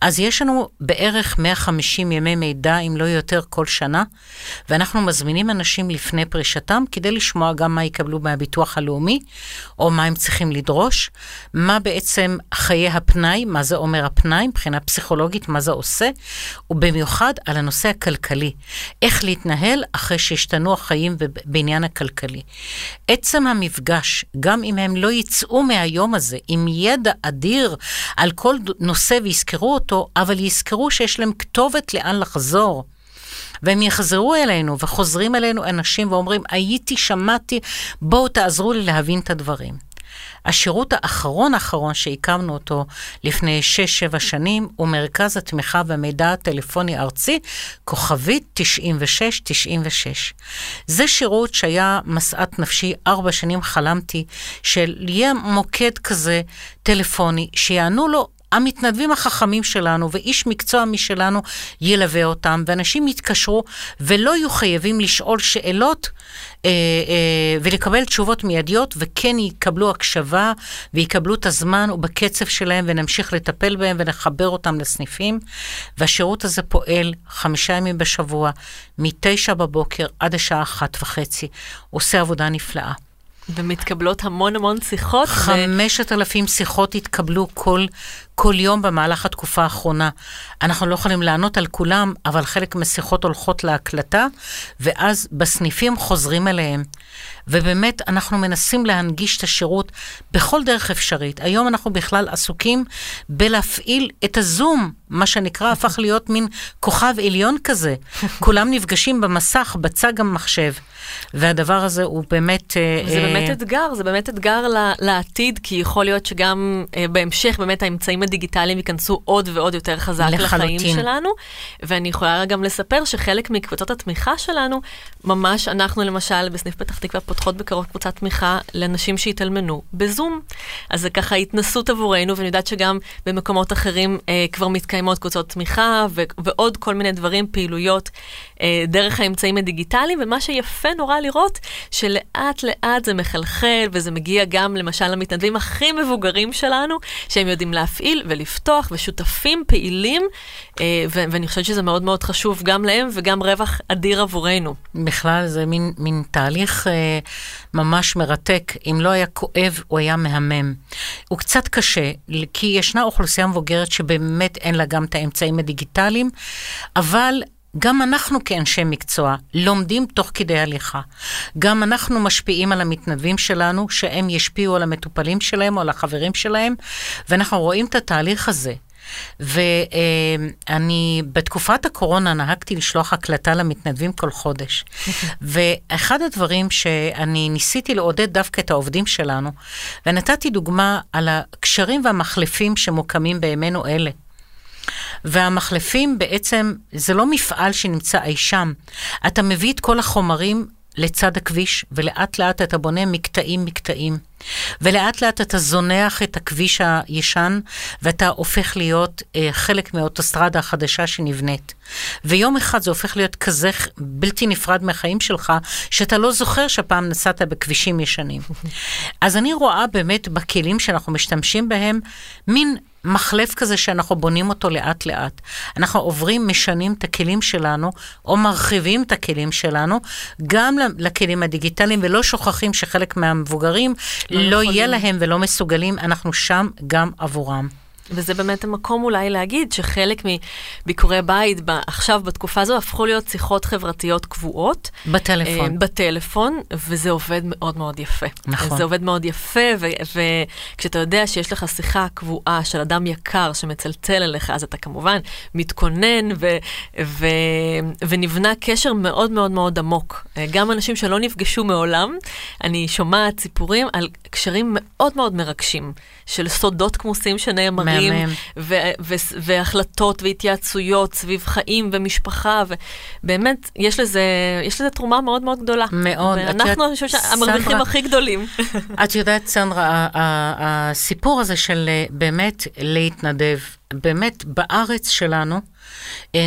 אז יש לנו בערך 150 ימי מידע, אם לא יותר, כל שנה, ואנחנו מזמינים אנשים לפני פרישתם כדי לשמוע גם מה יקבלו מהביטוח הלאומי, או מה הם צריכים לדרוש, מה בעצם חיי הפנאי, מה זה אומר הפנאי, מבחינה פסיכולוגית, מה זה עושה, ובמיוחד על הנושא הכלכלי, איך להתנהל אחרי שהשתנו החיים בעניין הכלכלי. עצם המפגש, גם אם הם לא יצאו מהיום הזה עם ידע אדיר על כל נושא ויזכרו אותו, אבל יזכרו שיש להם כתובת לאן לחזור. והם יחזרו אלינו, וחוזרים אלינו אנשים ואומרים, הייתי, שמעתי, בואו תעזרו לי להבין את הדברים. השירות האחרון האחרון שהקמנו אותו לפני 6-7 שנים הוא מרכז התמיכה והמידע הטלפוני ארצי, כוכבית 9696. זה שירות שהיה משאת נפשי, ארבע שנים חלמתי, של יהיה מוקד כזה טלפוני, שיענו לו המתנדבים החכמים שלנו ואיש מקצוע משלנו ילווה אותם, ואנשים יתקשרו ולא יהיו חייבים לשאול שאלות אה, אה, ולקבל תשובות מיידיות, וכן יקבלו הקשבה ויקבלו את הזמן ובקצב שלהם, ונמשיך לטפל בהם ולחבר אותם לסניפים. והשירות הזה פועל חמישה ימים בשבוע, מתשע בבוקר עד השעה אחת וחצי. עושה עבודה נפלאה. ומתקבלות המון המון שיחות. חמשת ו... אלפים שיחות התקבלו כל, כל יום במהלך התקופה האחרונה. אנחנו לא יכולים לענות על כולם, אבל חלק מהשיחות הולכות להקלטה, ואז בסניפים חוזרים אליהם. ובאמת, אנחנו מנסים להנגיש את השירות בכל דרך אפשרית. היום אנחנו בכלל עסוקים בלהפעיל את הזום, מה שנקרא, הפך להיות מין כוכב עליון כזה. כולם נפגשים במסך, בצג המחשב. והדבר הזה הוא באמת... אה, זה באמת אה, אתגר, זה באמת אתגר לעתיד, כי יכול להיות שגם אה, בהמשך באמת האמצעים הדיגיטליים ייכנסו עוד ועוד יותר חזק לחלוטין. לחיים שלנו. ואני יכולה גם לספר שחלק מקבוצות התמיכה שלנו, ממש אנחנו למשל בסניף פתח תקווה פותחות בקרוב קבוצת תמיכה לנשים שהתאלמנו בזום. אז זה ככה התנסות עבורנו, ואני יודעת שגם במקומות אחרים אה, כבר מתקיימות קבוצות תמיכה ו- ועוד כל מיני דברים, פעילויות דרך האמצעים הדיגיטליים, ומה שיפה נורא לראות, שלאט לאט זה מחלחל, וזה מגיע גם למשל למתנדבים הכי מבוגרים שלנו, שהם יודעים להפעיל ולפתוח, ושותפים פעילים, אה, ואני חושבת שזה מאוד מאוד חשוב גם להם וגם רווח אדיר עבורנו. בכלל זה מין, מין תהליך אה, ממש מרתק. אם לא היה כואב, הוא היה מהמם. הוא קצת קשה, כי ישנה אוכלוסייה מבוגרת שבאמת אין לה גם את האמצעים הדיגיטליים, אבל גם אנחנו כאנשי מקצוע לומדים תוך כדי הליכה. גם אנחנו משפיעים על המתנדבים שלנו, שהם ישפיעו על המטופלים שלהם או על החברים שלהם, ואנחנו רואים את התהליך הזה. ואני בתקופת הקורונה נהגתי לשלוח הקלטה למתנדבים כל חודש. ואחד הדברים שאני ניסיתי לעודד דווקא את העובדים שלנו, ונתתי דוגמה על הקשרים והמחלפים שמוקמים בימינו אלה. והמחלפים בעצם, זה לא מפעל שנמצא אי שם. אתה מביא את כל החומרים לצד הכביש, ולאט לאט אתה בונה מקטעים מקטעים. ולאט לאט אתה זונח את הכביש הישן, ואתה הופך להיות אה, חלק מהאוטוסטרדה החדשה שנבנית. ויום אחד זה הופך להיות כזה בלתי נפרד מהחיים שלך, שאתה לא זוכר שפעם נסעת בכבישים ישנים. אז אני רואה באמת בכלים שאנחנו משתמשים בהם, מין מחלף כזה שאנחנו בונים אותו לאט לאט. אנחנו עוברים, משנים את הכלים שלנו, או מרחיבים את הכלים שלנו, גם לכלים הדיגיטליים, ולא שוכחים שחלק מהמבוגרים לא, לא יהיה להם ולא מסוגלים, אנחנו שם גם עבורם. וזה באמת המקום אולי להגיד שחלק מביקורי בית עכשיו, בתקופה הזו, הפכו להיות שיחות חברתיות קבועות. בטלפון. אה, בטלפון, וזה עובד מאוד מאוד יפה. נכון. זה עובד מאוד יפה, וכשאתה יודע שיש לך שיחה קבועה של אדם יקר שמצלצל אליך, אז אתה כמובן מתכונן, ו- ו- ונבנה קשר מאוד מאוד מאוד עמוק. אה, גם אנשים שלא נפגשו מעולם, אני שומעת סיפורים על קשרים מאוד מאוד מרגשים, של סודות כמוסים שנאמרים. דיבורים, ו- ו- והחלטות והתייעצויות סביב חיים ומשפחה, ובאמת, יש לזה, יש לזה תרומה מאוד מאוד גדולה. מאוד. ואנחנו, אני חושבת, המרוויחים הכי גדולים. את יודעת, סנדרה, הסיפור הזה של אה, באמת להתנדב, באמת בארץ שלנו,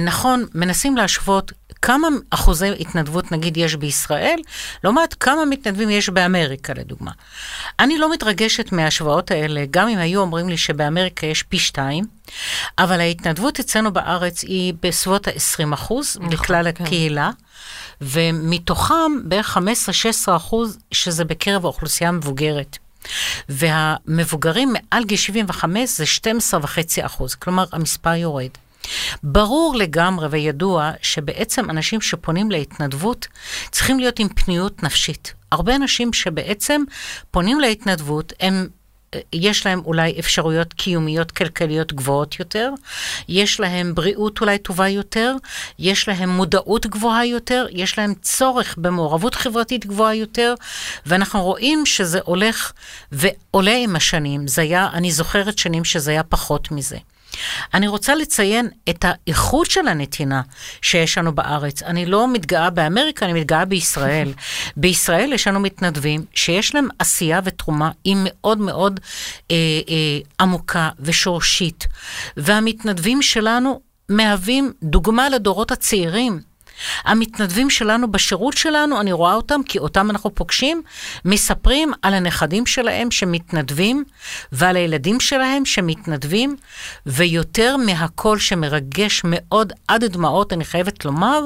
נכון, מנסים להשוות כמה אחוזי התנדבות נגיד יש בישראל, לעומת כמה מתנדבים יש באמריקה לדוגמה. אני לא מתרגשת מההשוואות האלה, גם אם היו אומרים לי שבאמריקה יש פי שתיים, אבל ההתנדבות אצלנו בארץ היא בסביבות ה-20 אחוז נכון, בכלל כן. הקהילה. ומתוכם בערך 15-16 אחוז, שזה בקרב האוכלוסייה המבוגרת. והמבוגרים מעל גיל 75 זה 12.5 אחוז, כלומר המספר יורד. ברור לגמרי וידוע שבעצם אנשים שפונים להתנדבות צריכים להיות עם פניות נפשית. הרבה אנשים שבעצם פונים להתנדבות, הם יש להם אולי אפשרויות קיומיות כלכליות גבוהות יותר, יש להם בריאות אולי טובה יותר, יש להם מודעות גבוהה יותר, יש להם צורך במעורבות חברתית גבוהה יותר, ואנחנו רואים שזה הולך ועולה עם השנים. זה היה, אני זוכרת שנים שזה היה פחות מזה. אני רוצה לציין את האיכות של הנתינה שיש לנו בארץ. אני לא מתגאה באמריקה, אני מתגאה בישראל. בישראל יש לנו מתנדבים שיש להם עשייה ותרומה היא מאוד מאוד אה, אה, עמוקה ושורשית. והמתנדבים שלנו מהווים דוגמה לדורות הצעירים. המתנדבים שלנו בשירות שלנו, אני רואה אותם, כי אותם אנחנו פוגשים, מספרים על הנכדים שלהם שמתנדבים, ועל הילדים שלהם שמתנדבים, ויותר מהכל שמרגש מאוד עד דמעות, אני חייבת לומר,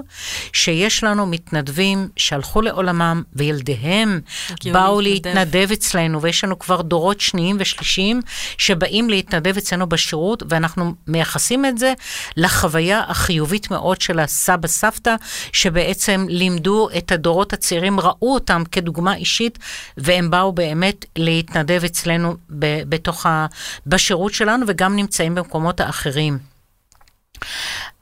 שיש לנו מתנדבים שהלכו לעולמם, וילדיהם באו להתנדב. להתנדב אצלנו, ויש לנו כבר דורות שניים ושלישיים שבאים להתנדב אצלנו בשירות, ואנחנו מייחסים את זה לחוויה החיובית מאוד של הסבא סבתא, שבעצם לימדו את הדורות הצעירים, ראו אותם כדוגמה אישית, והם באו באמת להתנדב אצלנו ב- בתוך ה... בשירות שלנו, וגם נמצאים במקומות האחרים.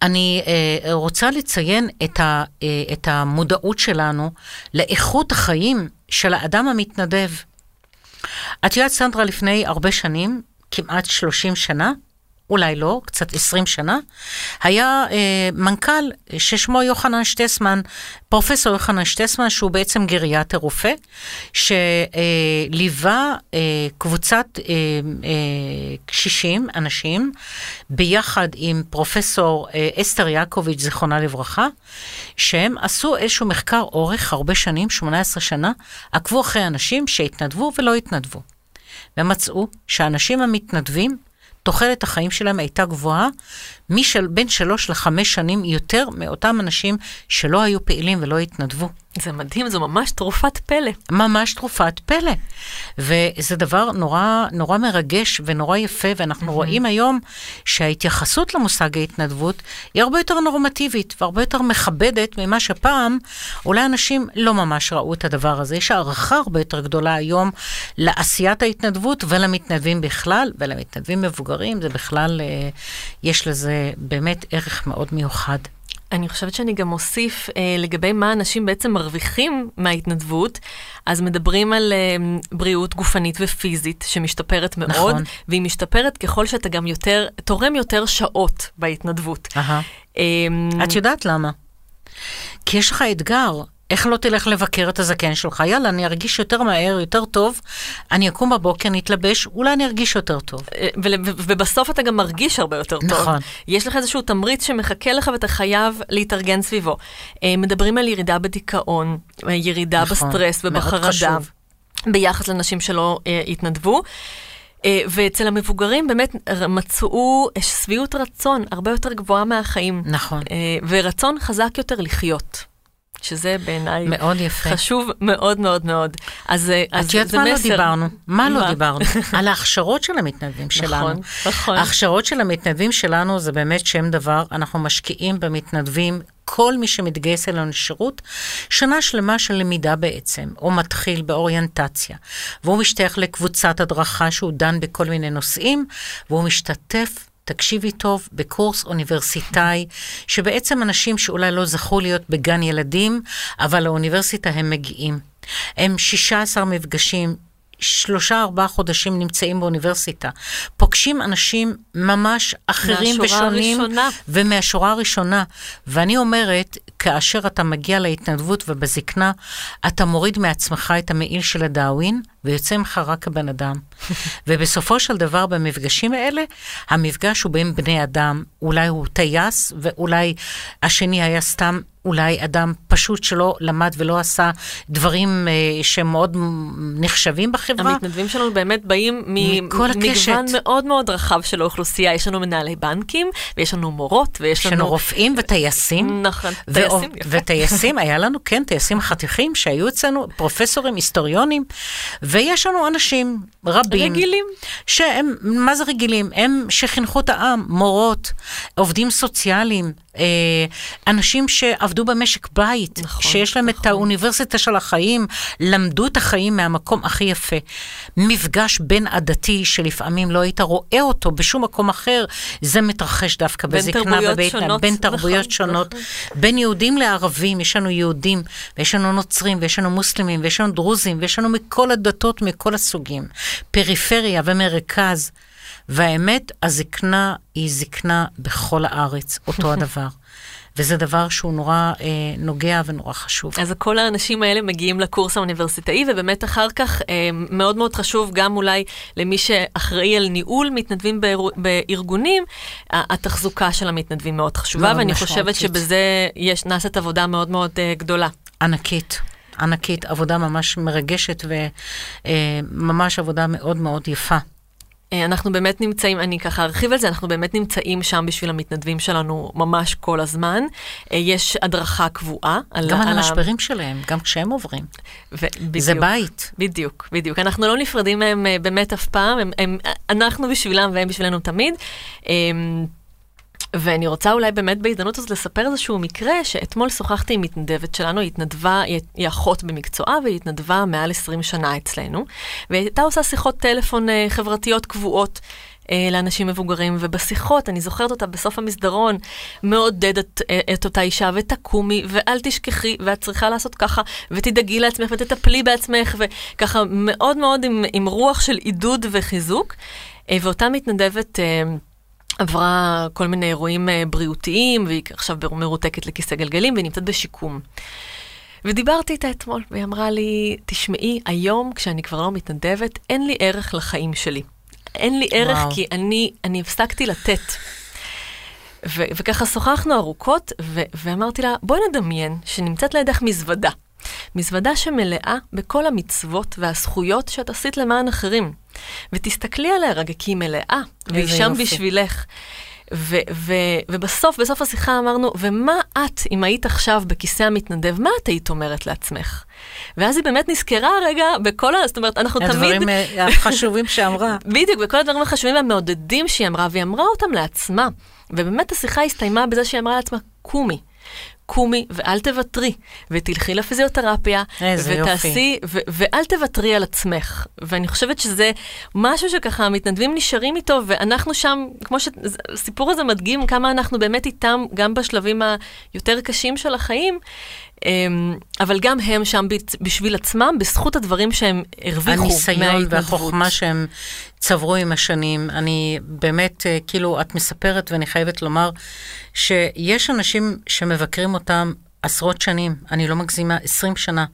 אני אה, רוצה לציין את, ה, אה, את המודעות שלנו לאיכות החיים של האדם המתנדב. את יודעת, סנדרה, לפני הרבה שנים, כמעט 30 שנה, אולי לא, קצת 20 שנה, היה אה, מנכ"ל ששמו יוחנן שטסמן, פרופסור יוחנן שטסמן, שהוא בעצם גריאטר רופא, שליווה אה, קבוצת אה, אה, קשישים, אנשים, ביחד עם פרופסור אה, אסתר יעקוביץ', זיכרונה לברכה, שהם עשו איזשהו מחקר אורך הרבה שנים, 18 שנה, עקבו אחרי אנשים שהתנדבו ולא התנדבו. ומצאו שהאנשים המתנדבים תוחלת החיים שלהם הייתה גבוהה משל, בין שלוש לחמש שנים יותר מאותם אנשים שלא היו פעילים ולא התנדבו. זה מדהים, זו ממש תרופת פלא. ממש תרופת פלא. וזה דבר נורא, נורא מרגש ונורא יפה, ואנחנו mm-hmm. רואים היום שההתייחסות למושג ההתנדבות היא הרבה יותר נורמטיבית והרבה יותר מכבדת ממה שפעם אולי אנשים לא ממש ראו את הדבר הזה. יש הערכה הרבה יותר גדולה היום לעשיית ההתנדבות ולמתנדבים בכלל, ולמתנדבים מבוגרים, זה בכלל, אה, יש לזה באמת ערך מאוד מיוחד. אני חושבת שאני גם אוסיף אה, לגבי מה אנשים בעצם מרוויחים מההתנדבות. אז מדברים על אה, בריאות גופנית ופיזית שמשתפרת מאוד, נכון. והיא משתפרת ככל שאתה גם יותר, תורם יותר שעות בהתנדבות. אה, את יודעת למה? כי יש לך אתגר. איך לא תלך לבקר את הזקן שלך? יאללה, אני ארגיש יותר מהר, יותר טוב, אני אקום בבוקר, אני אתלבש, אולי אני ארגיש יותר טוב. אה, ובסוף אתה גם מרגיש הרבה יותר טוב. נכון. יש לך איזשהו תמריץ שמחכה לך ואתה חייב להתארגן סביבו. אה, מדברים על ירידה בדיכאון, אה, ירידה נכון, בסטרס ובחרדה. ביחס לנשים שלא אה, התנדבו. ואצל המבוגרים באמת מצאו שביעות רצון הרבה יותר גבוהה מהחיים. נכון. ורצון חזק יותר לחיות. שזה בעיניי מאוד יפה. חשוב מאוד מאוד מאוד. אז, אה, אז את יודעת זה מה לא מסר. דיברנו? מה לא? דיברנו? על ההכשרות של המתנדבים שלנו. נכון, נכון. ההכשרות של המתנדבים שלנו זה באמת שם דבר, אנחנו משקיעים במתנדבים. כל מי שמתגייס אלינו לשירות, שנה שלמה של למידה בעצם. הוא מתחיל באוריינטציה, והוא משתייך לקבוצת הדרכה שהוא דן בכל מיני נושאים, והוא משתתף תקשיבי טוב, בקורס אוניברסיטאי, שבעצם אנשים שאולי לא זכו להיות בגן ילדים, אבל לאוניברסיטה הם מגיעים. הם 16 מפגשים, שלושה ארבעה חודשים נמצאים באוניברסיטה. פוגשים אנשים ממש אחרים ושונים. הראשונה. ומהשורה הראשונה. ואני אומרת, כאשר אתה מגיע להתנדבות ובזקנה, אתה מוריד מעצמך את המעיל של הדאווין, ויוצא ממך רק כבן אדם. ובסופו של דבר, במפגשים האלה, המפגש הוא בין בני אדם. אולי הוא טייס, ואולי השני היה סתם אולי אדם פשוט שלא למד ולא עשה דברים אה, שהם מאוד נחשבים בחברה. המתנדבים שלנו באמת באים. ממגוון מאוד מאוד רחב של האוכלוסייה. יש לנו מנהלי בנקים, ויש לנו מורות, ויש יש לנו... לנו רופאים וטייסים. נכון, טייסים, יפה. וטייסים, היה לנו, כן, טייסים חתיכים שהיו אצלנו, פרופסורים, היסטוריונים, ויש לנו אנשים רבים. רגילים. שהם, מה זה רגילים? הם שחינכו את העם, מורות, עובדים סוציאליים, אנשים שעבדו במשק בית, נכון, שיש להם את נכון. האוניברסיטה של החיים, למדו את החיים מהמקום הכי יפה. מפגש בין עדתי שלפעמים לא היית רואה אותו בשום מקום אחר, זה מתרחש דווקא בין בזקנה שונות, בין נכון, תרבויות שונות, נכון. בין יהודים לערבים, יש לנו יהודים, ויש לנו נוצרים, ויש לנו מוסלמים, ויש לנו דרוזים, ויש לנו מכל הדתות, מכל הסוגים. פריפריה ומרכז. והאמת, הזקנה היא זקנה בכל הארץ, אותו הדבר. וזה דבר שהוא נורא אה, נוגע ונורא חשוב. אז כל האנשים האלה מגיעים לקורס האוניברסיטאי, ובאמת אחר כך אה, מאוד מאוד חשוב גם אולי למי שאחראי על ניהול מתנדבים באיר, בארגונים, התחזוקה של המתנדבים מאוד חשובה, מאוד ואני חושבת משמעותית. שבזה יש, נעשית עבודה מאוד מאוד אה, גדולה. ענקית, ענקית, עבודה ממש מרגשת וממש עבודה מאוד מאוד יפה. אה, אנחנו באמת נמצאים, אני ככה ארחיב על זה, אנחנו באמת נמצאים שם בשביל המתנדבים שלנו ממש כל הזמן. אה, יש הדרכה קבועה. על, גם על ה- המשברים שלהם, גם כשהם עוברים. ו- בדיוק. זה בית. בדיוק, בדיוק. אנחנו לא נפרדים מהם אה, באמת אף פעם, הם, הם, אנחנו בשבילם והם בשבילנו תמיד. ואני רוצה אולי באמת בהזדמנות הזאת לספר איזשהו מקרה שאתמול שוחחתי עם מתנדבת שלנו, היא התנדבה, היא, אחות במקצועה והיא התנדבה מעל 20 שנה אצלנו, והיא הייתה עושה שיחות טלפון אה, חברתיות קבועות. אה, לאנשים מבוגרים, ובשיחות, אני זוכרת אותה בסוף המסדרון, מעודדת אה, את אותה אישה, ותקומי, ואל תשכחי, ואת צריכה לעשות ככה, ותדאגי לעצמך, ותטפלי בעצמך, וככה מאוד מאוד עם, עם רוח של עידוד וחיזוק. ואותה מתנדבת... עברה כל מיני אירועים אה, בריאותיים, והיא עכשיו מרותקת לכיסא גלגלים, והיא נמצאת בשיקום. ודיברתי איתה אתמול, והיא אמרה לי, תשמעי, היום כשאני כבר לא מתנדבת, אין לי ערך לחיים שלי. אין לי ערך וואו. כי אני, אני הפסקתי לתת. ו- וככה שוחחנו ארוכות, ו- ואמרתי לה, בואי נדמיין שנמצאת לידך מזוודה. מזוודה שמלאה בכל המצוות והזכויות שאת עשית למען אחרים. ותסתכלי עליה רגע, כי היא מלאה, והיא שם יופי. בשבילך. ו- ו- ובסוף, בסוף השיחה אמרנו, ומה את, אם היית עכשיו בכיסא המתנדב, מה את היית אומרת לעצמך? ואז היא באמת נזכרה רגע בכל ה... זאת אומרת, אנחנו תמיד... הדברים אה, החשובים שאמרה. בדיוק, וכל הדברים החשובים והמעודדים שהיא אמרה, והיא אמרה אותם לעצמה. ובאמת השיחה הסתיימה בזה שהיא אמרה לעצמה, קומי. קומי ואל תוותרי, ותלכי לפיזיותרפיה, ותעשי, ו- ואל תוותרי על עצמך. ואני חושבת שזה משהו שככה המתנדבים נשארים איתו, ואנחנו שם, כמו שהסיפור הזה מדגים כמה אנחנו באמת איתם, גם בשלבים היותר קשים של החיים, אבל גם הם שם בשביל עצמם, בזכות הדברים שהם הרוויחו הניסיון מההתנדבות. והחוכמה שהם צברו עם השנים. אני באמת, אה, כאילו, את מספרת, ואני חייבת לומר, שיש אנשים שמבקרים אותם עשרות שנים, אני לא מגזימה, 20 שנה.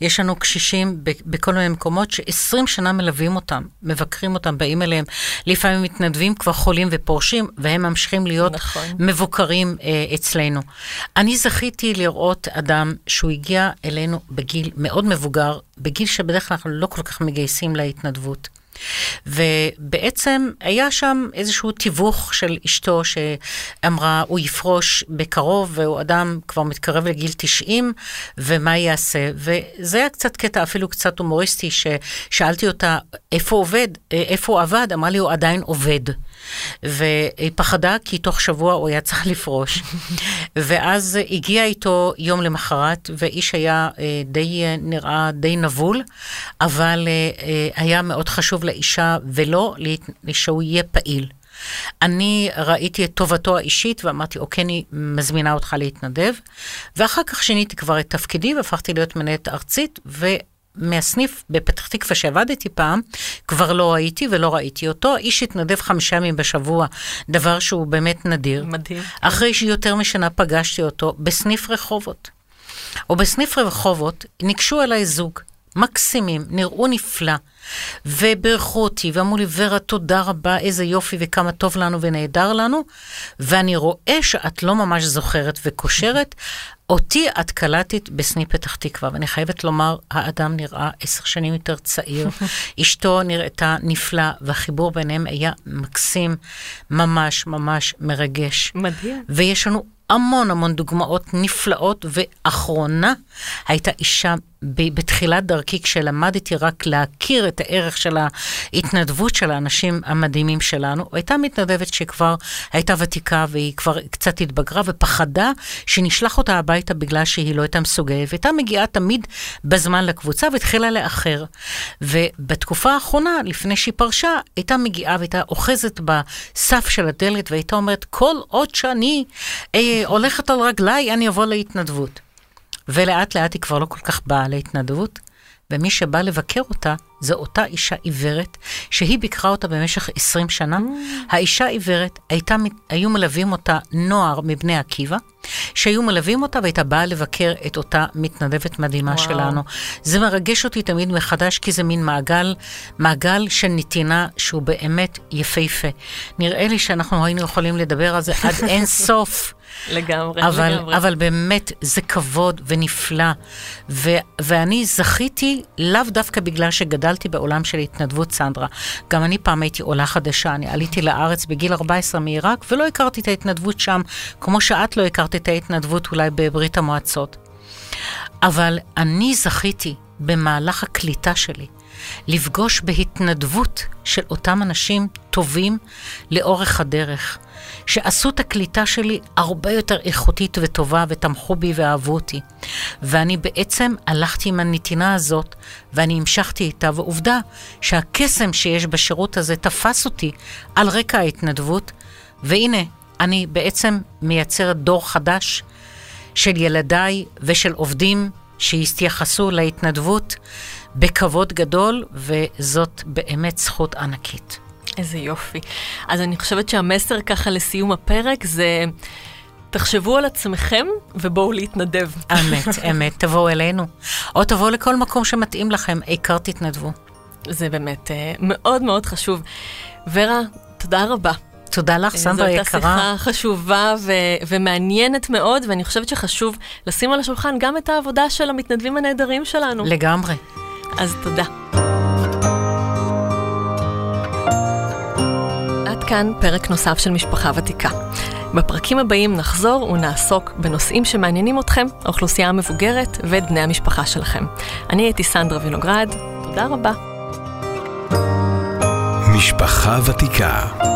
יש לנו קשישים בכל מיני מקומות ש-20 שנה מלווים אותם, מבקרים אותם, באים אליהם. לפעמים מתנדבים כבר חולים ופורשים, והם ממשיכים להיות נכון. מבוקרים אה, אצלנו. אני זכיתי לראות אדם שהוא הגיע אלינו בגיל מאוד מבוגר, בגיל שבדרך כלל אנחנו לא כל כך מגייסים להתנדבות. ובעצם היה שם איזשהו תיווך של אשתו שאמרה, הוא יפרוש בקרוב, והוא אדם כבר מתקרב לגיל 90, ומה יעשה? וזה היה קצת קטע אפילו קצת הומוריסטי, ששאלתי אותה, איפה עובד? איפה הוא עבד? אמרה לי, הוא עדיין עובד. והיא פחדה כי תוך שבוע הוא היה צריך לפרוש. ואז הגיע איתו יום למחרת, ואיש היה אה, די, נראה די נבול, אבל אה, היה מאוד חשוב לאישה ולא שהוא יהיה פעיל. אני ראיתי את טובתו האישית ואמרתי, אוקיי, אני מזמינה אותך להתנדב. ואחר כך שיניתי כבר את תפקידי והפכתי להיות מנהלת ארצית, ו... מהסניף בפתח תקווה שעבדתי פעם, כבר לא הייתי ולא ראיתי אותו. איש התנדב חמישה ימים בשבוע, דבר שהוא באמת נדיר. מדהים. אחרי שיותר משנה פגשתי אותו בסניף רחובות. או בסניף רחובות ניגשו אליי זוג, מקסימים, נראו נפלא. וברכו אותי, ואמרו לי, ורה, תודה רבה, איזה יופי וכמה טוב לנו ונהדר לנו, ואני רואה שאת לא ממש זוכרת וקושרת. אותי את קלטת בסניף פתח תקווה, ואני חייבת לומר, האדם נראה עשר שנים יותר צעיר, אשתו נראתה נפלא, והחיבור ביניהם היה מקסים, ממש ממש מרגש. מדהים. ויש לנו המון המון דוגמאות נפלאות, ואחרונה הייתה אישה בתחילת דרכי, כשלמדתי רק להכיר את הערך של ההתנדבות של האנשים המדהימים שלנו, הייתה מתנדבת שכבר הייתה ותיקה והיא כבר קצת התבגרה ופחדה שנשלח אותה הביתה בגלל שהיא לא הייתה מסוגלת, והייתה מגיעה תמיד בזמן לקבוצה והתחילה לאחר. ובתקופה האחרונה, לפני שהיא פרשה, הייתה מגיעה והייתה אוחזת בסף של הדלת והייתה אומרת, כל עוד שאני אה, הולכת על רגליי, אני אבוא להתנדבות. ולאט לאט היא כבר לא כל כך באה להתנדבות, ומי שבא לבקר אותה זו אותה אישה עיוורת, שהיא ביקרה אותה במשך 20 שנה. Mm. האישה עיוורת, הייתה, היו מלווים אותה נוער מבני עקיבא, שהיו מלווים אותה והייתה באה לבקר את אותה מתנדבת מדהימה וואו. שלנו. זה מרגש אותי תמיד מחדש, כי זה מין מעגל, מעגל של נתינה שהוא באמת יפהפה. נראה לי שאנחנו היינו יכולים לדבר על זה עד אין סוף. לגמרי, אבל, לגמרי. אבל באמת, זה כבוד ונפלא. ו, ואני זכיתי לאו דווקא בגלל שגדלתי בעולם של התנדבות, סנדרה. גם אני פעם הייתי עולה חדשה, אני עליתי לארץ בגיל 14 מעיראק, ולא הכרתי את ההתנדבות שם, כמו שאת לא הכרת את ההתנדבות אולי בברית המועצות. אבל אני זכיתי במהלך הקליטה שלי לפגוש בהתנדבות של אותם אנשים טובים לאורך הדרך. שעשו את הקליטה שלי הרבה יותר איכותית וטובה ותמכו בי ואהבו אותי. ואני בעצם הלכתי עם הנתינה הזאת ואני המשכתי איתה, ועובדה שהקסם שיש בשירות הזה תפס אותי על רקע ההתנדבות, והנה, אני בעצם מייצרת דור חדש של ילדיי ושל עובדים שהתייחסו להתנדבות בכבוד גדול, וזאת באמת זכות ענקית. איזה יופי. אז אני חושבת שהמסר ככה לסיום הפרק זה... תחשבו על עצמכם ובואו להתנדב. אמת, אמת, תבואו אלינו. או תבואו לכל מקום שמתאים לכם, העיקר תתנדבו. זה באמת uh, מאוד מאוד חשוב. ורה, תודה רבה. תודה לך, סנדרה יקרה. זאת הייתה שיחה חשובה ו- ומעניינת מאוד, ואני חושבת שחשוב לשים על השולחן גם את העבודה של המתנדבים הנהדרים שלנו. לגמרי. אז תודה. כאן פרק נוסף של משפחה ותיקה. בפרקים הבאים נחזור ונעסוק בנושאים שמעניינים אתכם, האוכלוסייה המבוגרת ואת בני המשפחה שלכם. אני הייתי סנדרה וינוגרד, תודה רבה. משפחה ותיקה